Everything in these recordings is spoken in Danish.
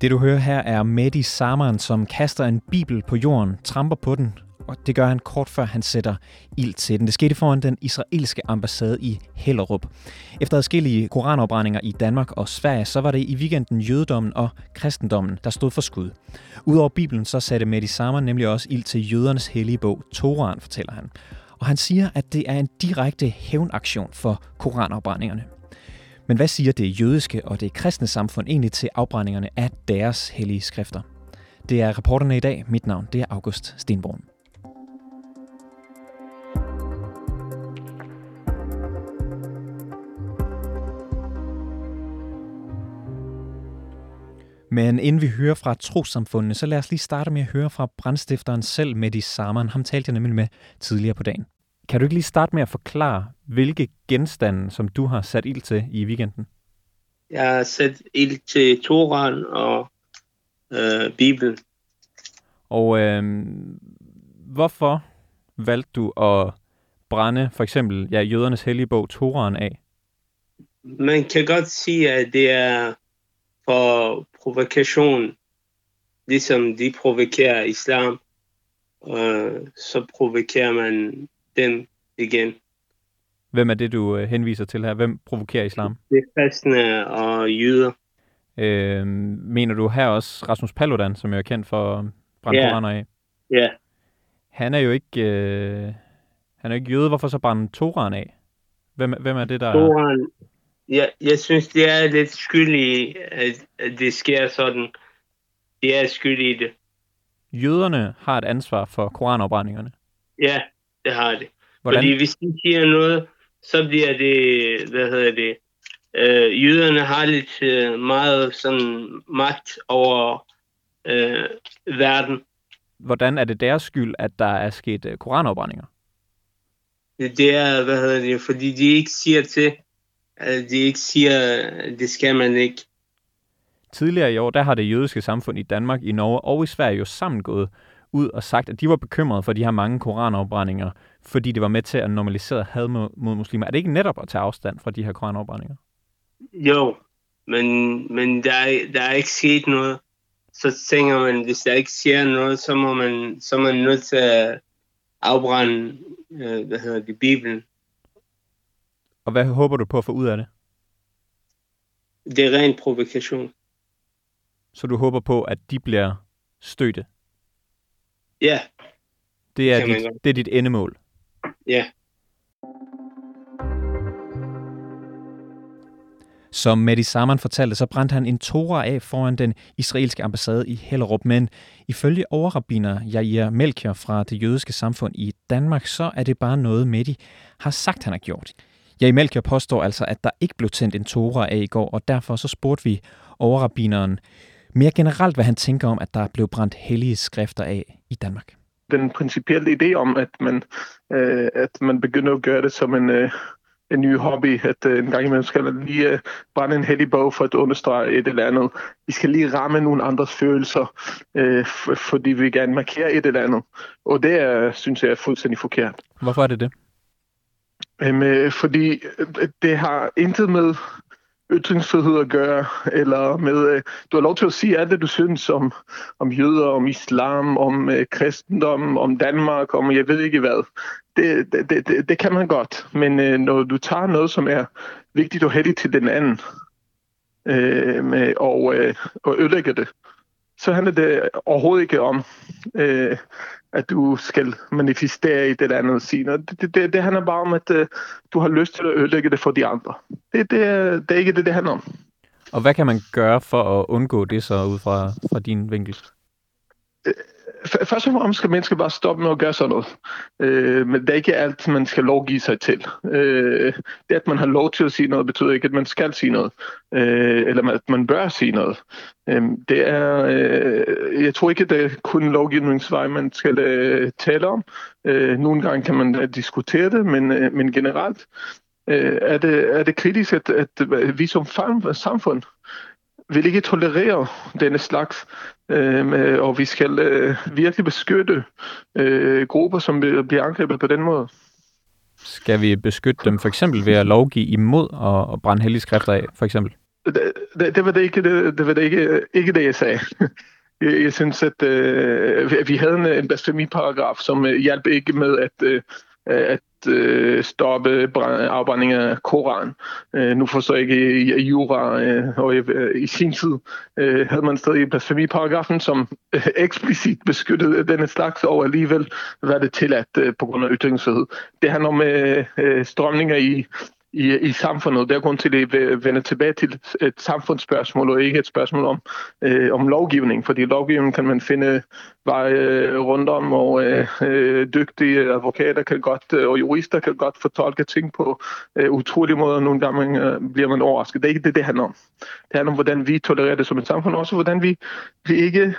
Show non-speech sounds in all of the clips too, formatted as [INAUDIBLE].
Det du hører her er Mehdi Samaren, som kaster en bibel på jorden, tramper på den, og det gør han kort før han sætter ild til den. Det skete foran den israelske ambassade i Hellerup. Efter adskillige koranopbrændinger i Danmark og Sverige, så var det i weekenden jødedommen og kristendommen, der stod for skud. Udover Bibelen, så satte Mehdi Samaren nemlig også ild til jødernes hellige bog, Toran, fortæller han. Og han siger, at det er en direkte hævnaktion for koranopbrændingerne. Men hvad siger det jødiske og det kristne samfund egentlig til afbrændingerne af deres hellige skrifter? Det er reporterne i dag. Mit navn det er August Stenborn. Men inden vi hører fra trosamfundene, så lad os lige starte med at høre fra brandstifteren selv, Mehdi Saman. Ham talte jeg nemlig med tidligere på dagen. Kan du ikke lige starte med at forklare, hvilke genstande, som du har sat ild til i weekenden? Jeg har sat ild til Toran og øh, Bibelen. Og øh, hvorfor valgte du at brænde for eksempel ja, jødernes hellige bog Toran af? Man kan godt sige, at det er for provokation, ligesom de provokerer islam, øh, så provokerer man dem igen. Hvem er det, du øh, henviser til her? Hvem provokerer islam? Det er kristne og jøder. Øh, mener du her også Rasmus Paludan, som jo er kendt for brænde Ja. koraner af? Ja, Han er jo ikke, øh, han er jo ikke jøde. Hvorfor så brænde Toran af? Hvem, hvem er det, der... Toran. Jeg, jeg synes, det er lidt skyld i, at, at det sker sådan. Det er skyld i det. Jøderne har et ansvar for koranopbrændingerne. Ja, det har det. Hvordan? Fordi hvis de siger noget, så bliver det, hvad hedder det, øh, jøderne har lidt øh, meget sådan magt over øh, verden. Hvordan er det deres skyld, at der er sket øh, koranopbrændinger? Det, er, hvad hedder det, fordi de ikke siger til, at de ikke siger, at det skal man ikke. Tidligere i år, der har det jødiske samfund i Danmark, i Norge og i Sverige jo sammen gået ud og sagt, at de var bekymrede for de her mange koranopbrændinger, fordi det var med til at normalisere had mod, mod muslimer. Er det ikke netop at tage afstand fra de her koranopbrændinger? Jo, men, men der, er, der er ikke sket noget. Så tænker man, hvis der ikke sker noget, så, må man, så er man nødt til at afbrænde, øh, hvad hedder det, Bibelen. Og hvad håber du på at få ud af det? Det er ren provokation. Så du håber på, at de bliver støtte? Ja, Det er, dit, det er dit endemål ja. Som Mehdi Saman fortalte, så brændte han en tora af foran den israelske ambassade i Hellerup. Men ifølge overrabiner Jair Melchior fra det jødiske samfund i Danmark, så er det bare noget, Mehdi har sagt, han har gjort. Jair Melchior påstår altså, at der ikke blev tændt en tora af i går, og derfor så spurgte vi overrabineren mere generelt, hvad han tænker om, at der blev brændt hellige skrifter af i Danmark den principielle idé om, at man, øh, at man begynder at gøre det som en, øh, en ny hobby, at øh, en gang imellem skal man lige øh, brænde en hellig bog for at understrege et eller andet. Vi skal lige ramme nogle andres følelser, øh, f- fordi vi gerne markere et eller andet. Og det er, synes jeg er fuldstændig forkert. Hvorfor er det det? Øhm, øh, fordi øh, det har intet med ytringsfrihed at gøre, eller med, øh, du har lov til at sige alt det, du synes om, om jøder, om islam, om øh, kristendom, om Danmark, om jeg ved ikke hvad. Det, det, det, det, det kan man godt, men øh, når du tager noget, som er vigtigt og heldigt til den anden, øh, med, og, øh, og ødelægger det, så handler det overhovedet ikke om, øh, at du skal manifestere et eller andet sine. Det, det, det, det handler bare om, at øh, du har lyst til at ødelægge det for de andre. Det, det, er- det er ikke det, det handler om. Og hvad kan man gøre for at undgå det så ud fra, fra din vinkel? Først og fremmest skal mennesker bare stoppe med at gøre sådan noget. Øh, men det er ikke alt, man skal lovgive sig til. Øh, det, at man har lov til at sige noget, betyder ikke, at man skal sige noget. Øh, eller at man bør sige noget. Øh, det er, øh, jeg tror ikke, det er kun lovgivningsvej, man skal øh, tale om. Øh, nogle gange kan man øh, diskutere det, men, øh, men generelt øh, er, det, er det kritisk, at, at vi som samfund vil ikke tolerere denne slags, øh, og vi skal øh, virkelig beskytte øh, grupper, som bliver angrebet på den måde. Skal vi beskytte dem for eksempel ved at lovgive imod og, og brænde hellige skrifter af, for eksempel? Det, det, det var det ikke det, det, var det ikke, ikke det, jeg sagde. [LAUGHS] Jeg, jeg synes, at øh, vi havde en, en blasfemiparagraf, som øh, hjalp ikke med at, øh, Øh, at øh, stoppe afbrænding af Koran. Øh, nu forstår jeg ikke i, i jura, øh, og i, øh, i sin tid øh, havde man stadig blasfemiparagrafen, som øh, eksplicit beskyttede denne slags, og alligevel var det tilladt øh, på grund af ytringsfrihed. Det handler om øh strømninger i i, i samfundet. Det er grund til, at vi vender tilbage til et samfundsspørgsmål, og ikke et spørgsmål om, øh, om lovgivning. Fordi lovgivning kan man finde øh, veje øh, rundt om, og øh, øh, dygtige advokater kan godt, og jurister kan godt fortolke ting på øh, utrolige måder. Nogle gange øh, bliver man overrasket. Det er ikke det, det handler om. Det handler om, hvordan vi tolererer det som et samfund, og også hvordan vi, vi ikke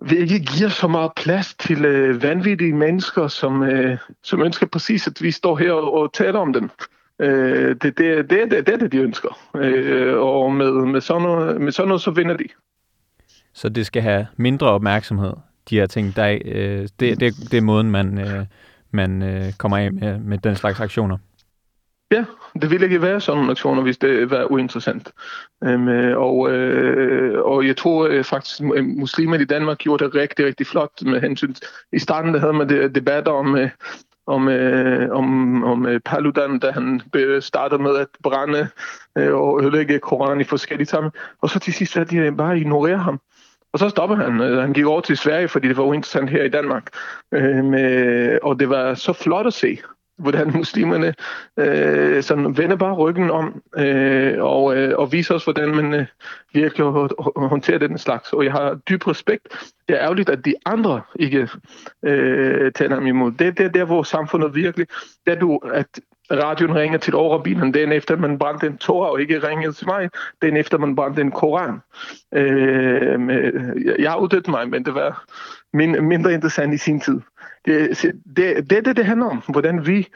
vi ikke giver så meget plads til øh, vanvittige mennesker, som, øh, som ønsker præcis, at vi står her og, og taler om dem. Øh, det, det, det, det, det er det, de ønsker. Øh, og med, med, sådan noget, med sådan noget, så vinder de. Så det skal have mindre opmærksomhed, de her ting. Der, øh, det, det, det er måden, man, øh, man øh, kommer af med, med den slags aktioner. Ja, det ville ikke være sådan nogle aktioner, hvis det var uinteressant. Um, og, øh, og jeg tror øh, faktisk, at muslimer i Danmark gjorde det rigtig, rigtig flot med hensyn. I starten der havde man debatter om, øh, om, øh, om, om øh, Paludan, da han startede med at brænde øh, og ødelægge Koranen i forskellige sammen. Og så til sidst at de øh, bare ignorerer ham. Og så stopper han. Øh, han gik over til Sverige, fordi det var uinteressant her i Danmark. Øh, med, og det var så flot at se hvordan muslimerne øh, sådan vender bare ryggen om øh, og, øh, og viser os, hvordan man øh, virkelig håndterer den slags. Og jeg har dyb respekt. Det er ærgerligt, at de andre ikke øh, taler ham imod. Det, det er der, hvor samfundet virkelig... Der du, at radioen ringer til overrabinen den efter man brændte en Torah, og ikke ringede til mig, den efter man brændte en Koran. Øh, jeg har uddet mig, men det var mindre interessant i sin tid. Det er det, det, det, det handler om, hvordan vi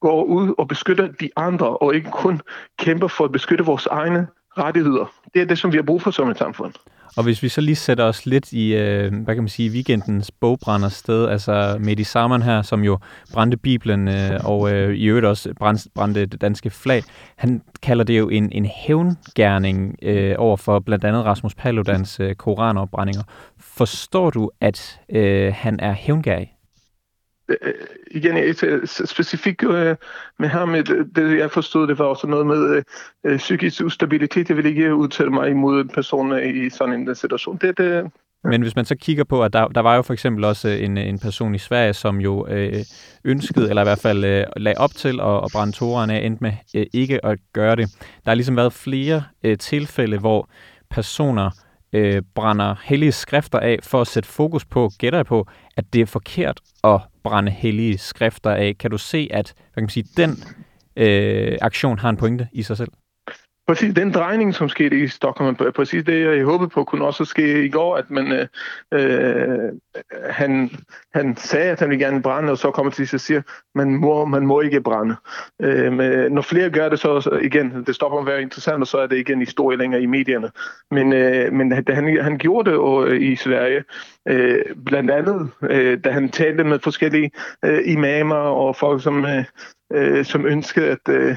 går ud og beskytter de andre, og ikke kun kæmper for at beskytte vores egne rettigheder. Det er det, som vi har brug for som et samfund. Og hvis vi så lige sætter os lidt i, øh, hvad kan man sige, weekendens bogbrænder sted, altså Mehdi Saman her, som jo brændte Bibelen øh, og øh, i øvrigt også brændte, brændte det danske flag, han kalder det jo en, en hævngærning øh, over for blandt andet Rasmus Paludans øh, koranopbrændinger. Forstår du, at øh, han er hævngærig? Øh, igen, specifikt øh, med ham, øh, det jeg forstod, det var også noget med øh, øh psykisk ustabilitet. Jeg vil ikke udtale mig imod person i sådan en situation. Det, det, men hvis man så kigger på, at der, der var jo for eksempel også en, en person i Sverige, som jo øh, ønskede, eller i hvert fald øh, lagde op til at, at brænde toren af, endte med øh, ikke at gøre det. Der har ligesom været flere øh, tilfælde, hvor personer øh, brænder hellige skrifter af for at sætte fokus på, gætter på, at det er forkert at brænde hellige skrifter af. Kan du se, at hvad kan man sige, den øh, aktion har en pointe i sig selv? Præcis den drejning, som skete i Stockholm, præcis det, jeg håbede på, kunne også ske i går, at man, øh, øh han, han sagde, at han ville gerne brænde, og så kommer til at sige, man må, man må ikke brænde. Øh, men øh, når flere gør det, så, igen, det stopper med at være interessant, og så er det ikke en historie længere i medierne. Men, øh, men han, han gjorde det og, øh, i Sverige, øh, blandt andet, øh, da han talte med forskellige øh, imamer og folk, som øh, øh, som ønskede at, øh,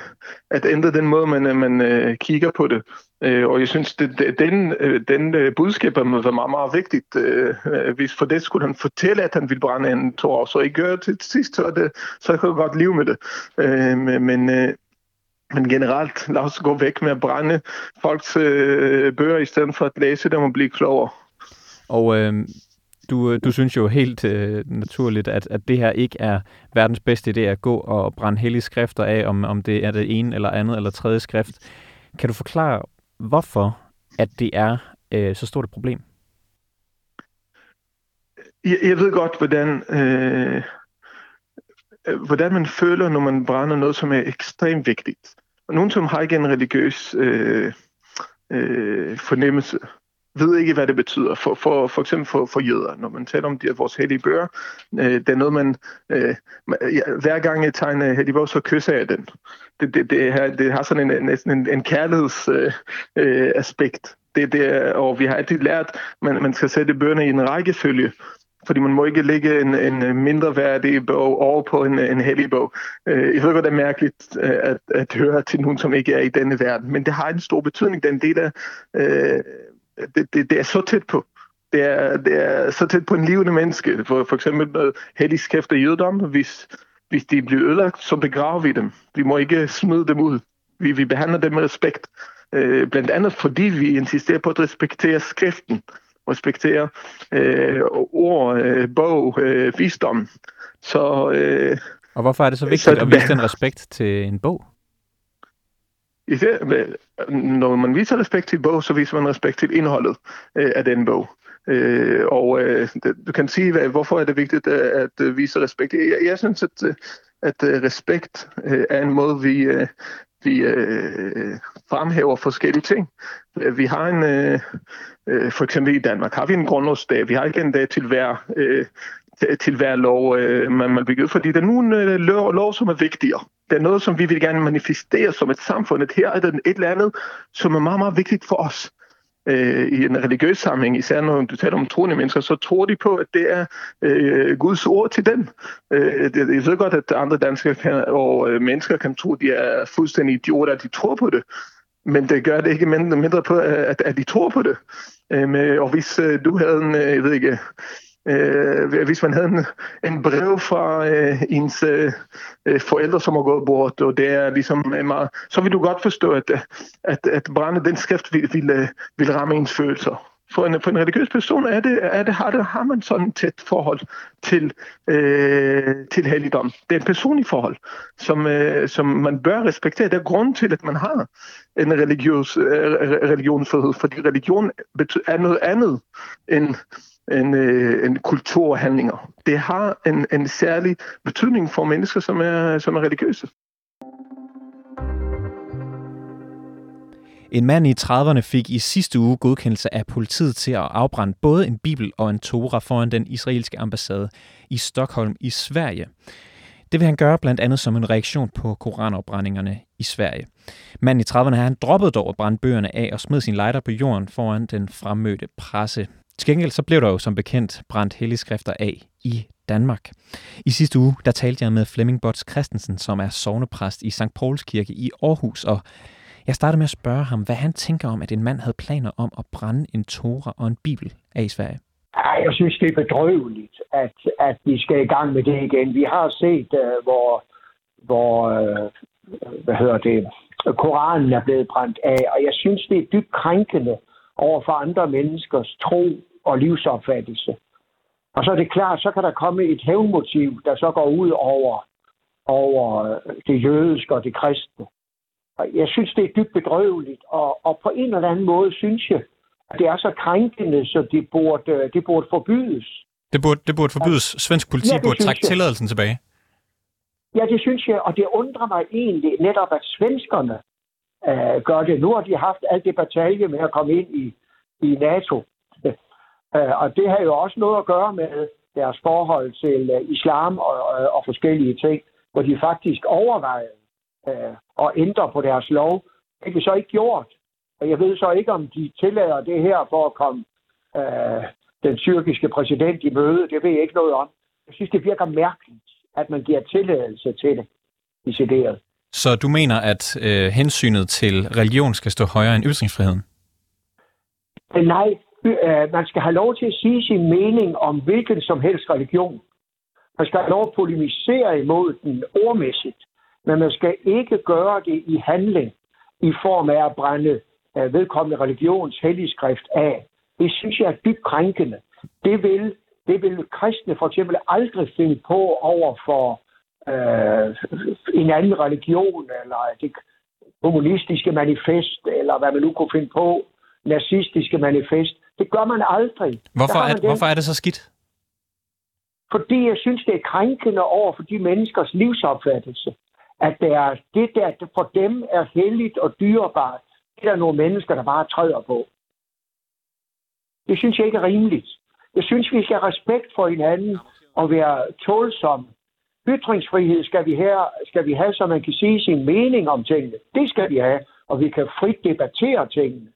at ændre den måde, man, øh, man øh, kigger på det. Øh, og jeg synes, det, det, den, øh, den øh, budskab var meget, meget vigtigt. Øh, øh, hvis for det skulle han fortælle, at han ville brænde en tår, så ikke gøre det til sidst, så, det, så kan jeg godt leve med det. Øh, men øh, men generelt, lad os gå væk med at brænde folks øh, bøger, i stedet for at læse dem og blive klogere. Og øh, du, øh, du synes jo helt øh, naturligt, at, at det her ikke er verdens bedste idé at gå og brænde hellige skrifter af, om, om det er det ene eller andet eller tredje skrift. Kan du forklare, hvorfor at det er øh, så stort et problem? Jeg, jeg ved godt, hvordan, øh, øh hvordan man føler, når man brænder noget, som er ekstremt vigtigt. Og nogen, som har ikke en religiøs øh, øh, fornemmelse, ved ikke, hvad det betyder. For, for, for eksempel for, for jøder, når man taler om de, vores hellige bøger, øh, det er noget, man... Øh, ja, hver gang jeg tegner en hellig bog, så kysser jeg den. Det, det, det, har, det har sådan en, næsten en, en kærlighedsaspekt. Øh, øh, aspekt. det, det, og vi har altid lært, at man, man skal sætte bøgerne i en rækkefølge fordi man må ikke lægge en, en mindre værdig bog over på en, en hellig bog. Øh, jeg ved godt, det er mærkeligt øh, at, at høre til nogen, som ikke er i denne verden, men det har en stor betydning. Den del af, øh, det, det, det er så tæt på. Det er, det er så tæt på en levende menneske. For, for eksempel noget hellig skæft af jødedom, hvis, hvis de bliver ødelagt, så begraver vi dem. Vi må ikke smide dem ud. Vi, vi behandler dem med respekt. Øh, blandt andet fordi vi insisterer på at respektere skriften respektere øh, ord, øh, bog, øh, visdom. Så, øh, og hvorfor er det så vigtigt så, at vise den respekt til en bog? Især, øh, når man viser respekt til en bog, så viser man respekt til indholdet øh, af den bog. Øh, og øh, du kan sige, hvad, hvorfor er det vigtigt øh, at, at vise respekt? Jeg, jeg synes, at, at respekt øh, er en måde, vi, øh, vi øh, fremhæver forskellige ting. Vi har en, øh, for eksempel i Danmark, har vi en grundlovsdag. Vi har ikke en dag til hver, øh, til hver lov, øh, man, man bygger fordi der er nogle øh, lov, lov, som er vigtigere. Det er noget, som vi vil gerne manifestere som et samfund. At her er der et eller andet, som er meget, meget vigtigt for os øh, i en religiøs sammenhæng, især når du taler om troende mennesker, så tror de på, at det er øh, Guds ord til dem. Øh, det, jeg ved godt, at andre danskere kan, og øh, mennesker kan tro, at de er fuldstændig idioter, at de tror på det. Men det gør det ikke mindre, mindre på, at, at de tror på det. Øh, med, og hvis øh, du havde en, øh, jeg ved ikke, øh, hvis man havde en, en brev fra øh, ens øh, øh forældre, som har gået bort, og det er ligesom øh, meget, så vil du godt forstå, at, at, at brænde den skrift vil, vil, øh, vil ramme ens følelser. For en, for en religiøs person er det, er det, har, det, har man sådan et tæt forhold til, øh, til helligdom. Det er et personligt forhold, som, øh, som man bør respektere. Det er grund til, at man har en religiøs, øh, religionsfrihed, fordi religion er noget andet end en, øh, en kulturhandlinger. Det har en, en særlig betydning for mennesker, som er, som er religiøse. En mand i 30'erne fik i sidste uge godkendelse af politiet til at afbrænde både en bibel og en tora foran den israelske ambassade i Stockholm i Sverige. Det vil han gøre blandt andet som en reaktion på koranopbrændingerne i Sverige. Manden i 30'erne han droppet dog at brænde bøgerne af og smed sin lighter på jorden foran den fremmødte presse. Til gengæld så blev der jo som bekendt brændt helligskrifter af i Danmark. I sidste uge der talte jeg med Flemming Bots Christensen, som er sovnepræst i St. Pauls Kirke i Aarhus, og jeg startede med at spørge ham, hvad han tænker om, at en mand havde planer om at brænde en tora og en bibel af i Sverige. Jeg synes, det er bedrøveligt, at, at vi skal i gang med det igen. Vi har set, uh, hvor, hvor uh, hvad hedder det, Koranen er blevet brændt af, og jeg synes, det er dybt krænkende over for andre menneskers tro og livsopfattelse. Og så er det klart, så kan der komme et hævnmotiv, der så går ud over, over det jødiske og det kristne. Jeg synes, det er dybt bedrøveligt, og, og på en eller anden måde synes jeg, at det er så krænkende, så det burde, det burde forbydes. Det burde, det burde forbydes. Svensk politi ja, burde trække jeg. tilladelsen tilbage. Ja, det synes jeg, og det undrer mig egentlig netop, at svenskerne øh, gør det. Nu har de haft alt det batalje med at komme ind i, i NATO. [LAUGHS] Øh, og det har jo også noget at gøre med deres forhold til øh, islam og, og, og forskellige ting, hvor de faktisk overvejede øh, at ændre på deres lov. Det er de så ikke gjort. Og jeg ved så ikke, om de tillader det her for at komme øh, den tyrkiske præsident i møde. Det ved jeg ikke noget om. Jeg synes, det virker mærkeligt, at man giver tilladelse til det, decideret. Så du mener, at øh, hensynet til religion skal stå højere end ytringsfriheden? Øh, nej, øh, man skal have lov til at sige sin mening om hvilken som helst religion. Man skal have lov at polemisere imod den ordmæssigt men man skal ikke gøre det i handling i form af at brænde uh, vedkommende religions helligskrift af. Det synes jeg er dybt krænkende. Det vil, det vil kristne for eksempel aldrig finde på over for uh, en anden religion, eller det kommunistiske manifest, eller hvad man nu kunne finde på, nazistiske manifest. Det gør man aldrig. Hvorfor er, man hvorfor er det så skidt? Fordi jeg synes, det er krænkende over for de menneskers livsopfattelse, at det, er, det der for dem er helligt og dyrebart, det er der nogle mennesker, der bare træder på. Det synes jeg ikke er rimeligt. Jeg synes, vi skal have respekt for hinanden og være tålsomme. Ytringsfrihed skal vi, her, skal vi have, så man kan sige sin mening om tingene. Det skal vi have, og vi kan frit debattere tingene.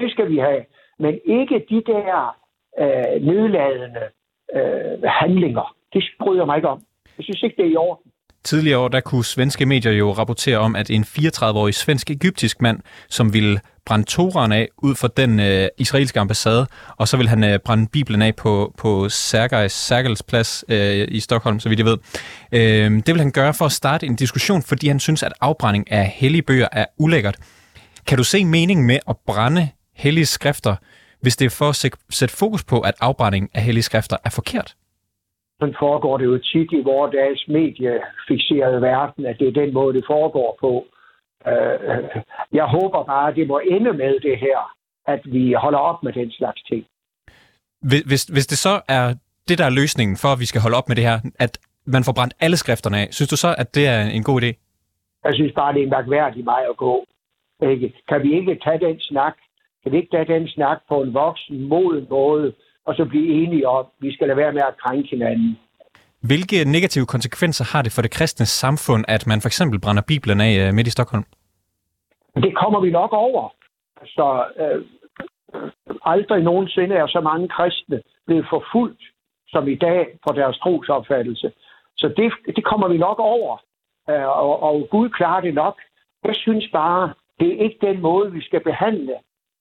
Det skal vi have. Men ikke de der øh, nedladende øh, handlinger. Det bryder mig ikke om. Jeg synes ikke, det er i orden. Tidligere år, der kunne svenske medier jo rapportere om, at en 34-årig svensk-egyptisk mand, som ville brænde Toran af ud for den øh, israelske ambassade, og så vil han øh, brænde Bibelen af på, på Sergejs Sergels plads øh, i Stockholm, så vidt jeg ved. Øh, det vil han gøre for at starte en diskussion, fordi han synes, at afbrænding af hellige bøger er ulækkert. Kan du se meningen med at brænde hellige skrifter, hvis det er for at sætte fokus på, at afbrænding af hellige skrifter er forkert? Sådan foregår det jo tit i vores dags mediefixerede verden, at det er den måde, det foregår på. Øh, jeg håber bare, at det må ende med det her, at vi holder op med den slags ting. Hvis, hvis det så er det, der er løsningen for, at vi skal holde op med det her, at man får brændt alle skrifterne af, synes du så, at det er en god idé? Jeg synes bare, det er en mærkværdig vej at gå. Ikke? Kan vi ikke tage den snak? Kan vi ikke tage den snak på en voksen, moden måde, og så blive enige om, at vi skal lade være med at krænke hinanden? Hvilke negative konsekvenser har det for det kristne samfund, at man for eksempel brænder Bibelen af øh, midt i Stockholm? Det kommer vi nok over. Så øh, aldrig nogensinde er så mange kristne blevet forfulgt som i dag for deres trosopfattelse. Så det, det kommer vi nok over. Øh, og, og Gud klarer det nok. Jeg synes bare, det er ikke den måde, vi skal behandle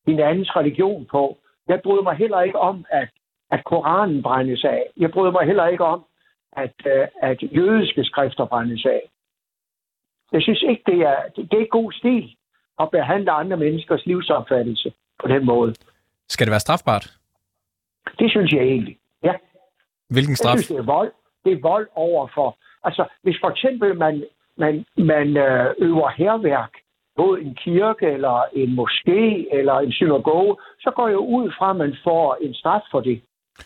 hinandens religion på. Jeg bryder mig heller ikke om, at, at Koranen brændes af. Jeg bryder mig heller ikke om, at, uh, at jødiske skrifter brændes af. Jeg synes ikke, det er, det er god stil at behandle andre menneskers livsopfattelse på den måde. Skal det være strafbart? Det synes jeg egentlig, ja. Hvilken straf? Jeg synes, det er vold. Det er vold over for... Altså, hvis for eksempel man, man, man øh, øver herværk på en kirke, eller en moské, eller en synagoge, så går jeg ud fra, at man får en straf for det.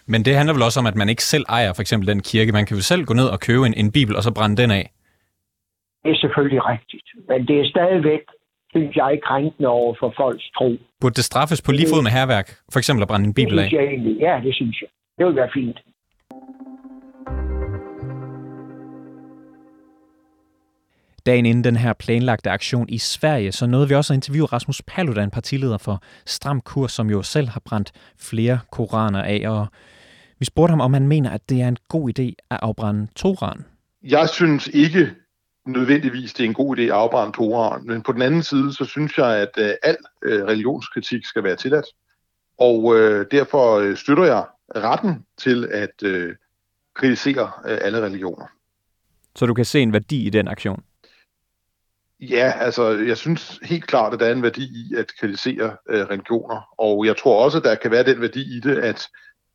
Men det handler vel også om, at man ikke selv ejer for eksempel den kirke. Man kan jo selv gå ned og købe en, en bibel, og så brænde den af. Det er selvfølgelig rigtigt. Men det er stadigvæk, synes jeg, krænkende over for folks tro. Burde det straffes på lige fod med herværk? For eksempel at brænde en bibel af? Det synes jeg egentlig. Ja, det synes jeg. Det vil være fint. Dagen inden den her planlagte aktion i Sverige, så nåede vi også at interviewe Rasmus Paludan, partileder for Stram Kurs, som jo selv har brændt flere koraner af. Og vi spurgte ham, om han mener, at det er en god idé at afbrænde Toran. Jeg synes ikke nødvendigvis, det er en god idé at afbrænde Toran. Men på den anden side, så synes jeg, at uh, al uh, religionskritik skal være tilladt. Og uh, derfor uh, støtter jeg retten til at uh, kritisere uh, alle religioner. Så du kan se en værdi i den aktion? Ja, altså jeg synes helt klart, at der er en værdi i at kritisere øh, religioner, og jeg tror også, at der kan være den værdi i det, at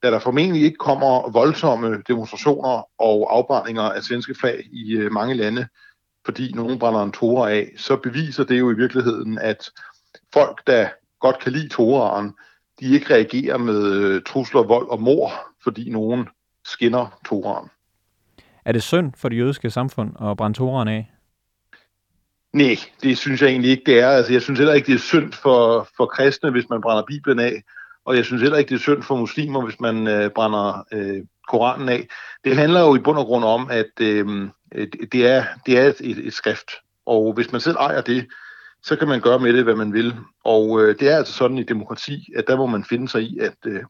da der formentlig ikke kommer voldsomme demonstrationer og afbrændinger af svenske flag i øh, mange lande, fordi nogen brænder en tora af, så beviser det jo i virkeligheden, at folk, der godt kan lide toraen, de ikke reagerer med øh, trusler, vold og mor, fordi nogen skinner toraen. Er det synd for det jødiske samfund at brænde toraen af? Nej, det synes jeg egentlig ikke, det er. Altså, jeg synes heller ikke, det er synd for, for kristne, hvis man brænder Bibelen af. Og jeg synes heller ikke, det er synd for muslimer, hvis man øh, brænder øh, Koranen af. Det handler jo i bund og grund om, at øh, det er, det er et, et skrift. Og hvis man selv ejer det, så kan man gøre med det, hvad man vil. Og øh, det er altså sådan i demokrati, at der må man finde sig i, at øh,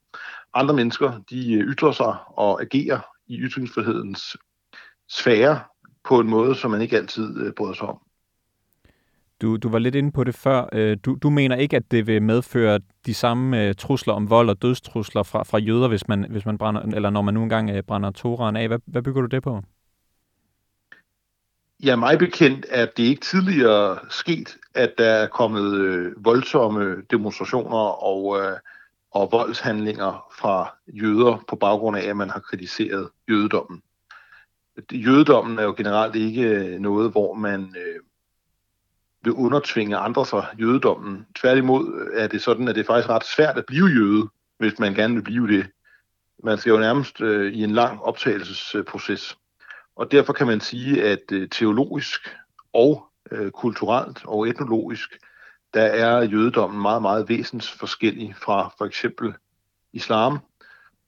andre mennesker, de øh, ytrer sig og agerer i ytringsfrihedens sfære på en måde, som man ikke altid øh, bryder sig om. Du, du var lidt inde på det før. Øh, du, du mener ikke, at det vil medføre de samme øh, trusler om vold og dødstrusler fra, fra jøder, hvis man, hvis man brænder, eller når man nu engang øh, brænder Toraen af. Hvad, hvad bygger du det på? Ja, mig bekendt er det ikke tidligere sket, at der er kommet øh, voldsomme demonstrationer og, øh, og voldshandlinger fra jøder på baggrund af, at man har kritiseret jødedommen. Jødedommen er jo generelt ikke noget, hvor man øh, vil undertvinge andre sig jødedommen. Tværtimod er det sådan, at det er faktisk ret svært at blive jøde, hvis man gerne vil blive det. Man skal jo nærmest øh, i en lang optagelsesproces. Og derfor kan man sige, at øh, teologisk og øh, kulturelt og etnologisk, der er jødedommen meget, meget væsentligt forskellig fra for eksempel islam,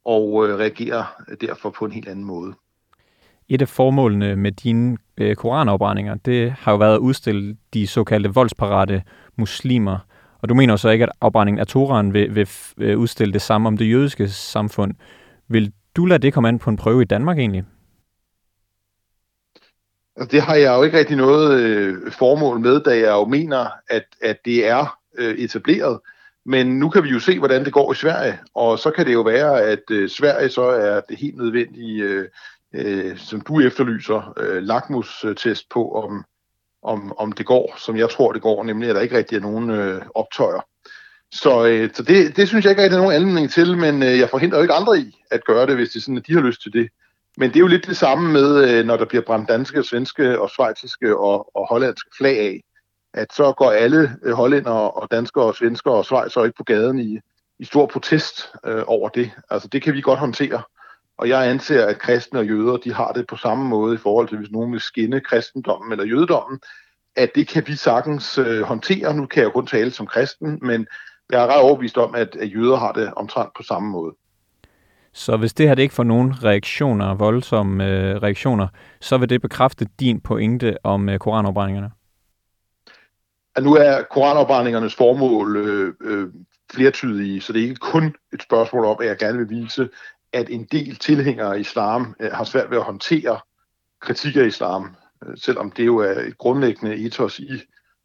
og øh, reagerer derfor på en helt anden måde. Et af formålene med dine øh, koranafbrændinger, det har jo været at udstille de såkaldte voldsparate muslimer. Og du mener jo så ikke, at afbrændingen af Toran vil, vil øh, udstille det samme om det jødiske samfund. Vil du lade det komme an på en prøve i Danmark egentlig? Altså, det har jeg jo ikke rigtig noget øh, formål med, da jeg jo mener, at, at det er øh, etableret. Men nu kan vi jo se, hvordan det går i Sverige, og så kan det jo være, at øh, Sverige så er det helt nødvendige, øh, øh, som du efterlyser, øh, lakmus-test på, om, om, om det går, som jeg tror, det går, nemlig at der ikke rigtig er nogen øh, optøjer. Så, øh, så det, det synes jeg ikke rigtig er nogen anledning til, men øh, jeg forhindrer jo ikke andre i at gøre det, hvis det sådan, at de har lyst til det. Men det er jo lidt det samme med, øh, når der bliver brændt danske, svenske og svejtiske og, og hollandske flag af, at så går alle øh, hollænder og danskere og svenskere og svejser ikke på gaden i, i stor protest øh, over det. Altså det kan vi godt håndtere. Og jeg anser, at kristne og jøder, de har det på samme måde i forhold til, hvis nogen vil skinne kristendommen eller jødedommen, at det kan vi sagtens øh, håndtere. Nu kan jeg kun tale som kristen, men jeg er ret overbevist om, at, at jøder har det omtrent på samme måde. Så hvis det her det ikke får nogen reaktioner, voldsomme øh, reaktioner, så vil det bekræfte din pointe om øh, koranopbrændingerne? At nu er koranopbrændingernes formål øh, øh, flertydige, så det er ikke kun et spørgsmål om, at jeg gerne vil vise, at en del tilhængere af islam øh, har svært ved at håndtere kritik af islam, øh, selvom det jo er et grundlæggende ethos i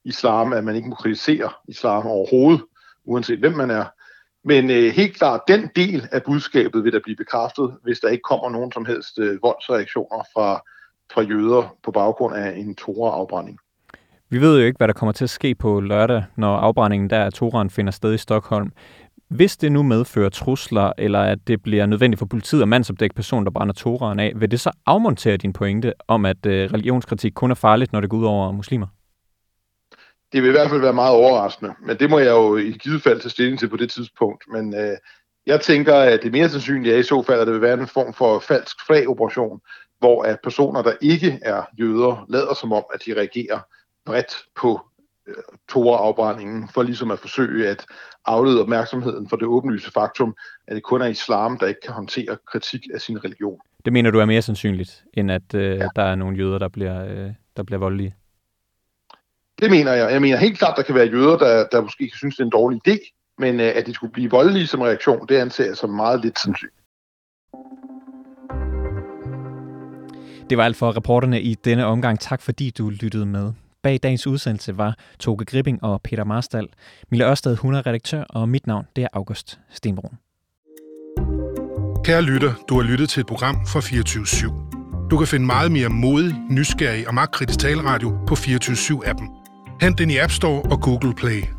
islam, at man ikke må kritisere islam overhovedet, uanset hvem man er. Men øh, helt klart, den del af budskabet vil der blive bekræftet, hvis der ikke kommer nogen som helst øh, voldsreaktioner fra, fra jøder på baggrund af en Torah-afbrænding. Vi ved jo ikke, hvad der kommer til at ske på lørdag, når afbrændingen der af Toran finder sted i Stockholm. Hvis det nu medfører trusler, eller at det bliver nødvendigt for politiet at mandsopdække personen, der brænder toraen af, vil det så afmontere din pointe om, at øh, religionskritik kun er farligt, når det går ud over muslimer? Det vil i hvert fald være meget overraskende, men det må jeg jo i givet fald tage stilling til på det tidspunkt. Men øh, jeg tænker, at det mere sandsynligt er i så fald, at det vil være en form for falsk flagoperation, hvor at personer, der ikke er jøder, lader som om, at de reagerer bredt på Torah-afbrændingen, for ligesom at forsøge at aflede opmærksomheden for det åbenlyse faktum, at det kun er islam, der ikke kan håndtere kritik af sin religion. Det mener du er mere sandsynligt, end at øh, ja. der er nogle jøder, der bliver, øh, der bliver voldelige? Det mener jeg. Jeg mener helt klart, der kan være jøder, der, der måske synes, det er en dårlig idé, men øh, at de skulle blive voldelige som reaktion, det anser jeg som meget lidt sandsynligt. Det var alt for reporterne i denne omgang. Tak fordi du lyttede med. Bag dagens udsendelse var Toge Gripping og Peter Marstal. Mille Ørsted, hun er redaktør, og mit navn det er August Stenbrun. Kære lytter, du har lyttet til et program fra 24 /7. Du kan finde meget mere modig, nysgerrig og magtkritisk taleradio på 24 7 appen Hent den i App Store og Google Play.